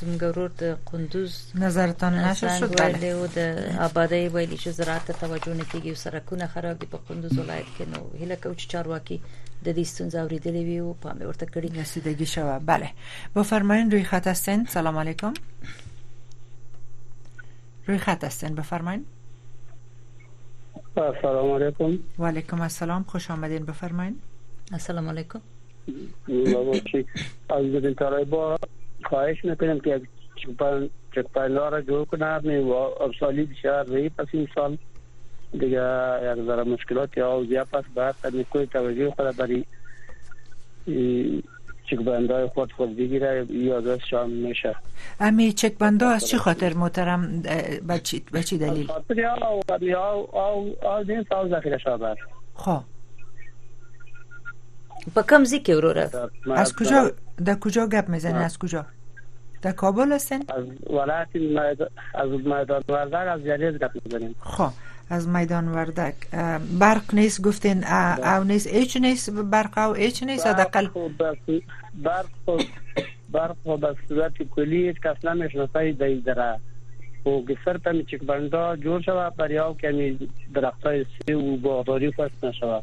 زموږ ورور د قندوز نظرتان نشر شد بله او د آبادی ویلی چې زراعت ته توجه نه کیږي او سرکونه خراب دي په قندوز ولایت کې نو هله کوچ چارواکي د دې ستونزې اوریدلې وي او پام ورته کړی رسیدګي شوه بله بفرمایئ روی خط هستین سلام علیکم روی خط هستین بفرمایئ سلام علیکم و علیکم السلام خوش آمدین بفرمایئ السلام علیکم بابا چی از بدین طالبا خواهش میکنم که چک پایلا را جور کنند و افسالی بسیار ضعیف است این سال دیگه یک ذره مشکلات او زیاد است باید تنی کوی توجه خود بری چک بندای خود خود بگیره یا از شام میشه امی چک بندا از چی خاطر محترم بچی بچی دلیل خاطر او او او او دین سال ذخیره شده خب په کم ځای کې وروره از کجا د کجا گپ میزنی از کجا در کابل هستین از ولایت از میدان وردک از جلیز گپ میزنیم خب از میدان وردک برق نیست گفتین او نیست هیچ نیست برق او هیچ نیست حداقل برق برق خو به صورت کلی هیچ کس نمیشناسه دی دره او گسر تا میچک بندا جور شوه بریاو کمی درختای سی و باغداری فست نشوه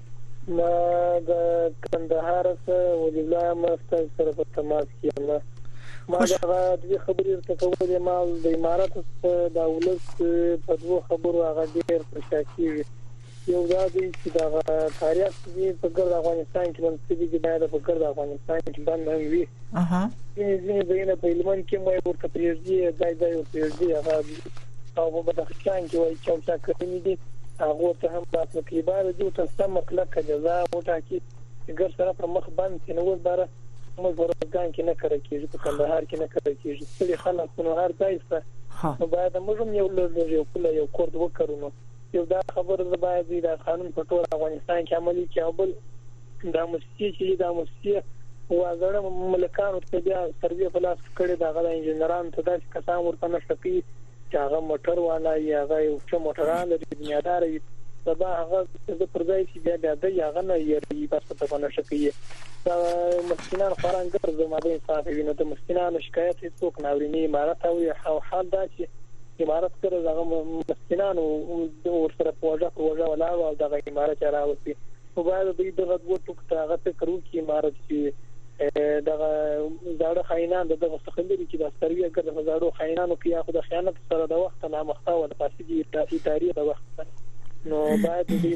ما د کندهار څخه ولي الله ما ستاسو سره په تماس کې یم ما دا دوی خبرې ورته کولې ما د امارات څخه د ولس په دوه خبرو هغه ډیر پر شا کیږي یو دا دی چې دا تاریخ دی په ګرد افغانستان کې باندې څه دي باید په ګرد افغانستان کې باندې هم وي اها ځینې ځینې ځینې په علمن کې مې ورته پریږدي دا ځای ورته پریږدي هغه او په بدخشان کې وایي چې چا کړنې دي هغه ته هم لاس وکړي بار دې ته سم کلکه جزا وټاکي چې ګر سره په مخ باندې کې نو بار موږ ورځګان کې نه کړی کېږي په کندهار کې نه کړی کېږي ټول خلک نو هر ځای څه نو باید موږ هم یو لږ یو کله یو کورد وکړو یو دا خبره ده باید دی دا قانون په ټول افغانستان کې عملی کې او بل دا موسیقي چې دا موسیقي وازړه ملکانو ته بیا سروې په لاس کړي دا غلا انجنیران ته داسې کسان ورته نشته پی چې هغه موټر والا یا هغه یو چې موټران لري بنیادار وي سبا هغه د پر ځای چې بیا بیا د یغه نه یری بس ته په نشه کوي دا مسکینان خوران ګرځو ما به انصاف وینو د مسکینانو شکایت هیڅوک نه اوري نه امارت او حال دا چې امارت سره دغه مسکینان او ور سره پوجا پوجا ولاړ او دغه امارت چې راوستي نو باید دوی دغه دوه ټوک ته هغه فکر وکړي امارت چې دغه زاړه خاينان دغه څخه لري چې د سروي اگر د زاړو خاينانو کې یا خو د خیانت سره د وخت نه مخته ولا پاسې دي اداري د وخت نو باید دوی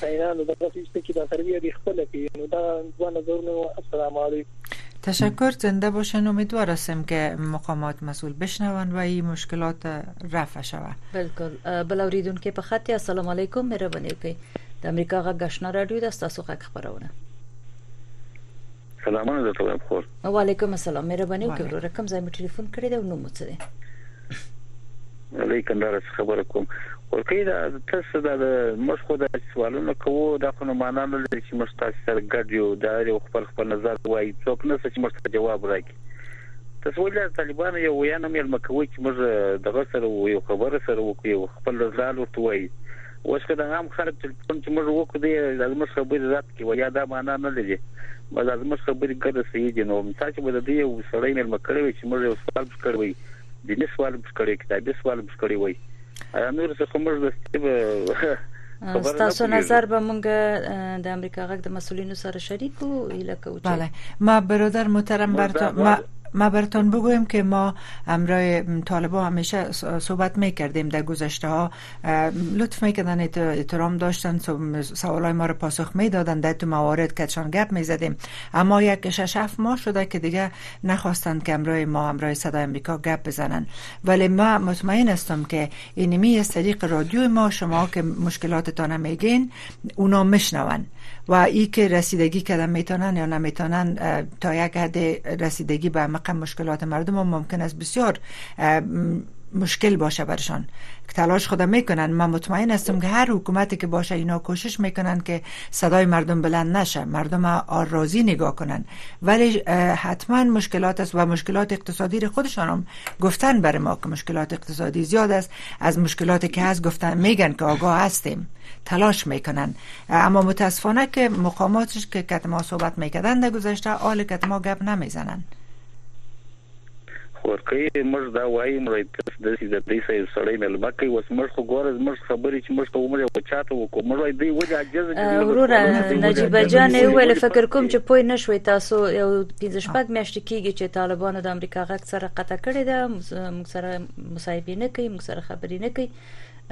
خاينان دغه څه چې د سروي د خپل کې نو دا دوه نظرونه السلام علیکم تشکر زنده باشن امیدوار هستم که مقامات مسئول بشنوند و این مشکلات رفع شود بالکل بل اوریدون که په خط السلام علیکم مهرباني وکړئ د امریکا غږ آشنا رادیو د تاسو غږ خبرونه سلامونه درته وایم خور وعلیکم السلام مهرباني وکړئ ورور کوم ځای مې ټلیفون کړی دی نو مو څه دی لوی کندهار څخه خبره کوم ورکی دا تاسو دا موږ خو دا سوالونه کوو دا خو نه معنا نه لري چې موږ تاسو سره ګډ یو دا یو خپل خپل نظر وایي څوک نه چې موږ ته جواب راکړي تاسو ولې طالبانو یو ویانه مې مکوي چې موږ دغه سره یو خبره سره وکړو خپل ځال ورته وایي اوس که دا هم خلک ټلیفون چې موږ وکړو دی لازم خبرې رات کې ویا دا معنا نه لري ما لازم خبرې ګرځي دي نو تاسو به د دې یو سړی مې مکړوي چې موږ یو سوال کړوي دیني سوال به کړی کتابي سوال به کړی وای نور څه خو موږ دستي به خبر تاسو نظر به مونږ د امریکا غږ د مسولینو سره شریکو اله کوو بله ما برادر محترم برتا ما ما برتون بگویم که ما امرای طالبا همیشه صحبت میکردیم در گذشته ها لطف میکردن اترام داشتن های ما رو پاسخ میدادن در تو موارد چون گپ میزدیم اما یک شش هفت ماه شده که دیگه نخواستند که امرای ما امرای صدای امریکا گپ بزنن ولی ما مطمئن هستم که اینمی از طریق رادیو ما شما که مشکلاتتان میگین اونا میشنون و ای که رسیدگی کردن میتونن یا نمیتونن تا یک حد رسیدگی به مقام مشکلات مردم هم ممکن است بسیار مشکل باشه برشان تلاش خودم میکنن من مطمئن هستم که هر حکومتی که باشه اینا کوشش میکنن که صدای مردم بلند نشه مردم آرازی نگاه کنن ولی حتما مشکلات است و مشکلات اقتصادی رو خودشان هم گفتن برای ما که مشکلات اقتصادی زیاد است از مشکلاتی که هست گفتن میگن که آگاه هستیم تلاش میکنن اما متاسفانه که مقاماتش که کتما صحبت میکردن در گذشته آل کتما گپ نمیزنن خورکه مر دا وای مر تس د سې د دې سې سړی مل بکې وس مر خو ګور از مر خبرې چې مر ته عمر او چاته وکړو مر دې وجه عجز وروره نجیب جان ویل فکر کوم چې پوی نشوي تاسو یو 15 شپږ میاشتې کیږي چې طالبانو د امریکا غږ سره قطع کړی ده موږ سره مصاحبه نه کوي موږ سره خبرې نه کوي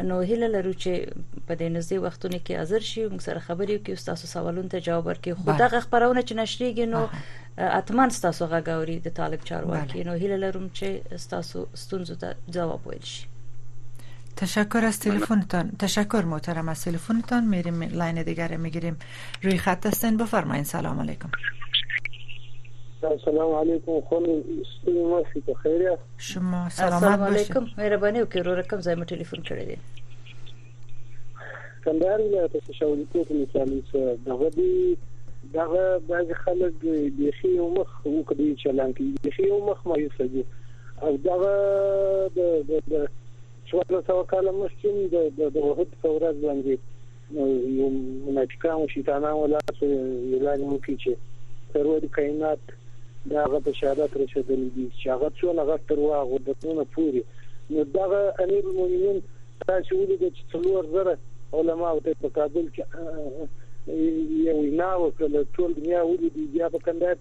نو هله لرو چې په دې نږدې وختونو کې حاضر شي موږ سره خبرې وکړي او تاسو سوالونو ته جواب ورکړي خو دغه خبرونه چې نشریږي نو اتمن تاسو غاګوري د طالب چارواکي نو هله لرم چې تاسو ستونزو ته جواب ویل شي تشکر از تلفنتان تشکر محترم از تلفنتان میریم لاین دیگر میگیریم روی خط هستین بفرمایید سلام علیکم سلام علیکم خانم سپین ماشی تو خیریه شما سلامت باشی السلام علیکم مهرباني وکړئ وروره کوم ځای مو ټلیفون کړی دی کندهار ولایت څخه شاولي کوټ مثالي څه دغه دی دغه بعض خلک بیخي یو مخ وکړي چلان کوي بیخي یو مخ مایوس دي او دغه د د د څوارلس سوه کاله مخکې د د وحد په ورځ باندې یو منافقان او شیطانان ولا سره اعلان وکړي چې سرور کائنات دا هغه بشارت رسېدلی دی چې هغه څونه غټ درواغ و درنونه پورې نو دغه امیر المؤمنین تاسو ولیده چې څلور زره علما ته په کابل کې یو وینا وکړه ټول دنیا ولیدي بیا په کندهار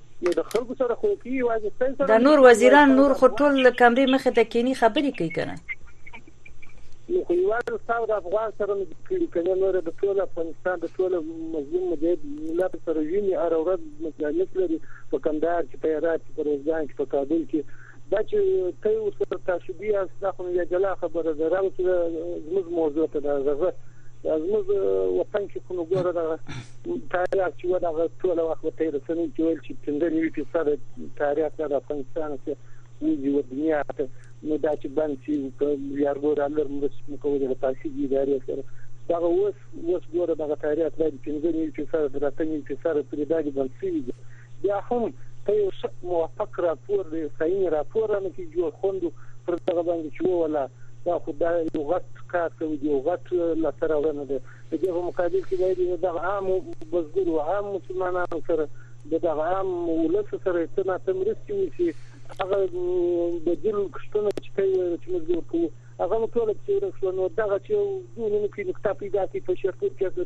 نو د خلکو سره خو کی یوازې ستاسو سره دا نور وزیران نور خو ټول له کمرې مخې ته کینی خبرې کوي کنه نو خو یوازې ستاسو د افغان سره نه کړي کنه نور د ټول افغانستان د ټول مظلوم مجاهد ملت سره ویني هر ورځ مجاهد لري په کندهار کې په هرات کې په روزګان کې په کابل کې دا چې ته یې ورسره تعصبي یاست دا خو یوه جلا خبره ده راو چې زموږ موضوع ته دا غزه زموږ وطن کې خو ګوره دا تاریخ چې ودا ټول وخت په تیر سنې کې ویل چې څنګه نیو کې سره تاریخ د افغانستان کې وځي و دنیا ته نو دا چې باندې چې یارګور الله مرسته مکوې د تاسو دی ادارې سره دا اوس اوس ګوره دا تاریخ د 15 نیو کې سره د راتنې کې سره پرې دا دي بنسي بیا هم ته یو ښه موفق راپور د ستاینې راپور رانه کې جوړ خوند پر دغه باندې چې وولا دا خو دا یو غټ کار کوي یو غټ لاسته راوړنه ده د دې په مقابل کې باید د دغه عام بزګرو عام مسلمانانو سره د دغه عام ولس سره څه ناڅه مرستې وشي هغه بدیل کښتونه چې ته چې موږ ورکوو هغه نو ټوله پسې ورک شو نو دغه چې دوه نوم کې نقطه پیدا کړي په شیرپور کې د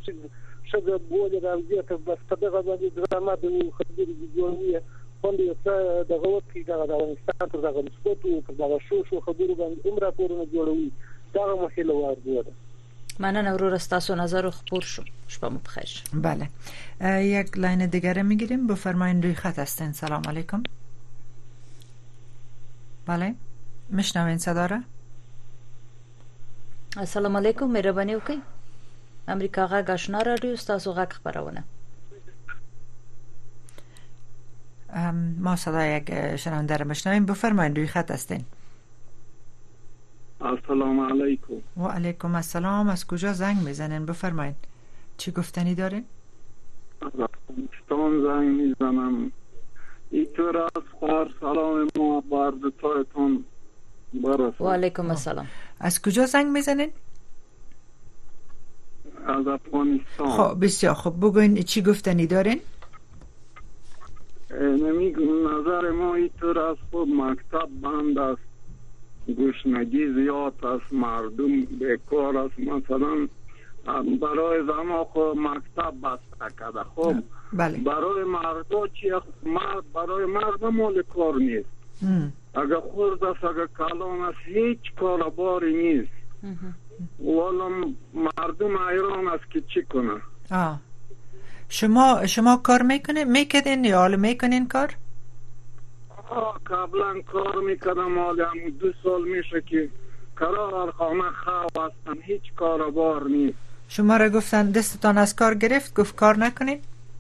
ښځه بولې راوځي ته بس په دغه باندې ډرامه د خبرې دي جوړوي خوند یې څه دغه ورکړي دغه د افغانستان پر دغه نسبت او پر دغه شو شو خبرو باندې هم راپورونه جوړوي دغه مو هیله وارزوه ده مننه ورور استاسو نظر خبر شو شپه مو بخیر بله یک لاین دیگره میگیریم بفرمایین روی خط هستین سلام علیکم بله مشنوین صدا را السلام علیکم مهرباني وکړئ امریکا غږ آشنا رادیو تاسو غږ خبرونه ما صدای یک شنونده را بشنویم بفرمایید روی خط هستین السلام علیکم و علیکم السلام از کجا زنگ میزنین بفرمایید چی گفتنی داره؟ از افغانستان زنگ میزنم اینطور از سلام ما برد تایتون و علیکم السلام از کجا زنگ میزنین؟ از افغانستان خب بسیار خب بگوین چی گفتنی دارین؟ نمی نظر ما اینطور است خب مکتب بند است گشنگی زیاد است مردم بیکار است مثلا برای زما خو مکتب بسته کرده خب بله. برای مردا چی مرد برای مرد مال کار نیست اگر خورد است اگه کلان است هیچ کار باری نیست والا مردم ایران است که چی کنه شما شما کار میکنین میکدین یا حال میکنین کار قبلا کار میکنم حالا دو سال میشه که قرار خانه خواه هیچ کار بار نیست شما را گفتن دستتان از کار گرفت گفت کار نکنین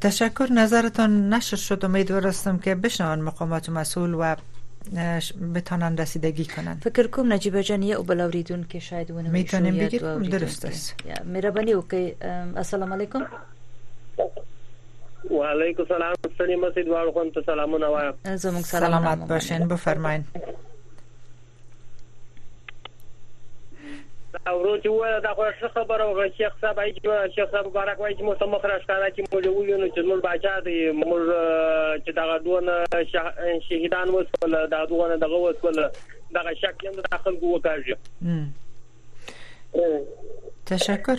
تشکر نظرتان نشر شد امیدوار هستم که بشنوان مقامات مسئول و بتانن رسیدگی کنن فکر کوم نجیب جان یه بل اوریدون که شاید ونه میتونیم بگیریم درست است مهربانی وکي السلام علیکم و علیکم السلام سلیم مسید واړو خون ته سلامونه وایم زموږ سلامات باشین بفرمایئ دا ورو چې وویل دا خو ښه خبره وکړه شیخ صاحب وایي چې شیخ صاحب مبارک وایي چې موږ ته مخ راښکاره چې موږ ووینو چې زموږ باچا دی موږ چې دغه دونه شهیدان وسول دغه دونه دغه وسول دغه شک هم د خلکو وکاږي تشکر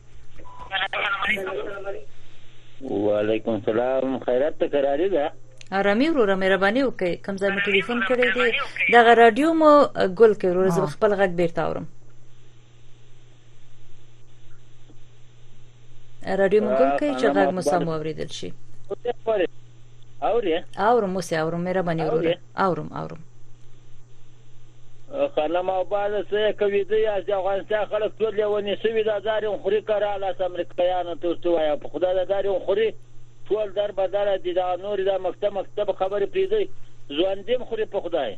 وعلیکم السلام خیرات ته قراری ده آرامي وروره مهرباني وکړئ کوم ځای مو ټلیفون کړی دی دغه رادیو مو ګل کړئ وروره زه خپل غږ بیرته اورم رادیو مو ګل کړئ چې غږ مو سم اوریدل شي اوري اورم اوس اورم مهرباني وروره اورم اورم خانم او باز سه کوي دی از افغانستان خلک ټول لیونی شوی دا داري خوري کرا لاس امریکایانو ته ورته وایي په خدای دا داري خوري ټول در بدل دي دا نور دا مکتب مکتب خبرې پیږي ژوندیم خوري په خدای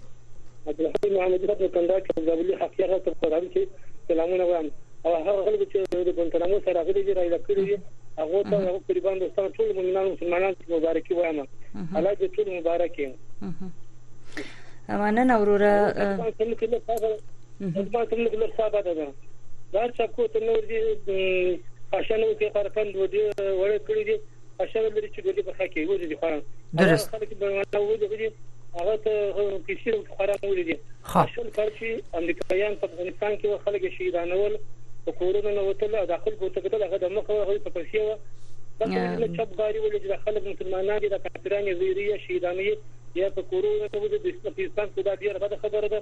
عبدالحی محمدي صاحب د کندهار کې زابلي حقیه غږ ته په ورغلي چې سلامونه وایم او هغه خلکو چې د ګونتنامو سره راغلي دي رايله کړي دي هغه ته هغه قربان دوستان ټول مومنان مسلمانان مبارکي وایم الله دې ټول مبارک کړي مننه وروره څنګه کې له صاحب څنګه څنګه له صاحب ده دا چې کو ته نور دي پښنو کې فرقند ودی وړ کړی دي اشاره لري چې دغه برخه کې وځي خو هغه خلک به نه وځي غوډي هغه ته کیسې او خورا مولې دي اصل کار چې امریکایان په افغانستان کې خلک شهیدانول په کورونو نه وتل او داخل کوته کتل هغه د مخه هغه په پرسي و دا چپ غاری ولې چې خلک مسلمانان دي د کافرانو ویری شهیدانې یا په کورونو نه وځي د اسلام په دا ډیره خبره ده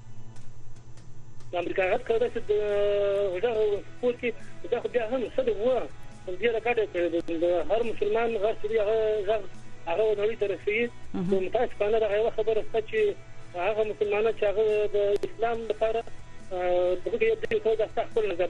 د امریکا غږ کړه چې د غږ خپور کې دا خو بیا هم څه وه ډیره ګټه کړې د هر مسلمان غږ چې هغه غږ هغه نړۍ ته رسیږي نو متاسفانه دا یو خبره ست چې هغه مسلمانان چې هغه د اسلام لپاره دغه دې ته د خپل نظر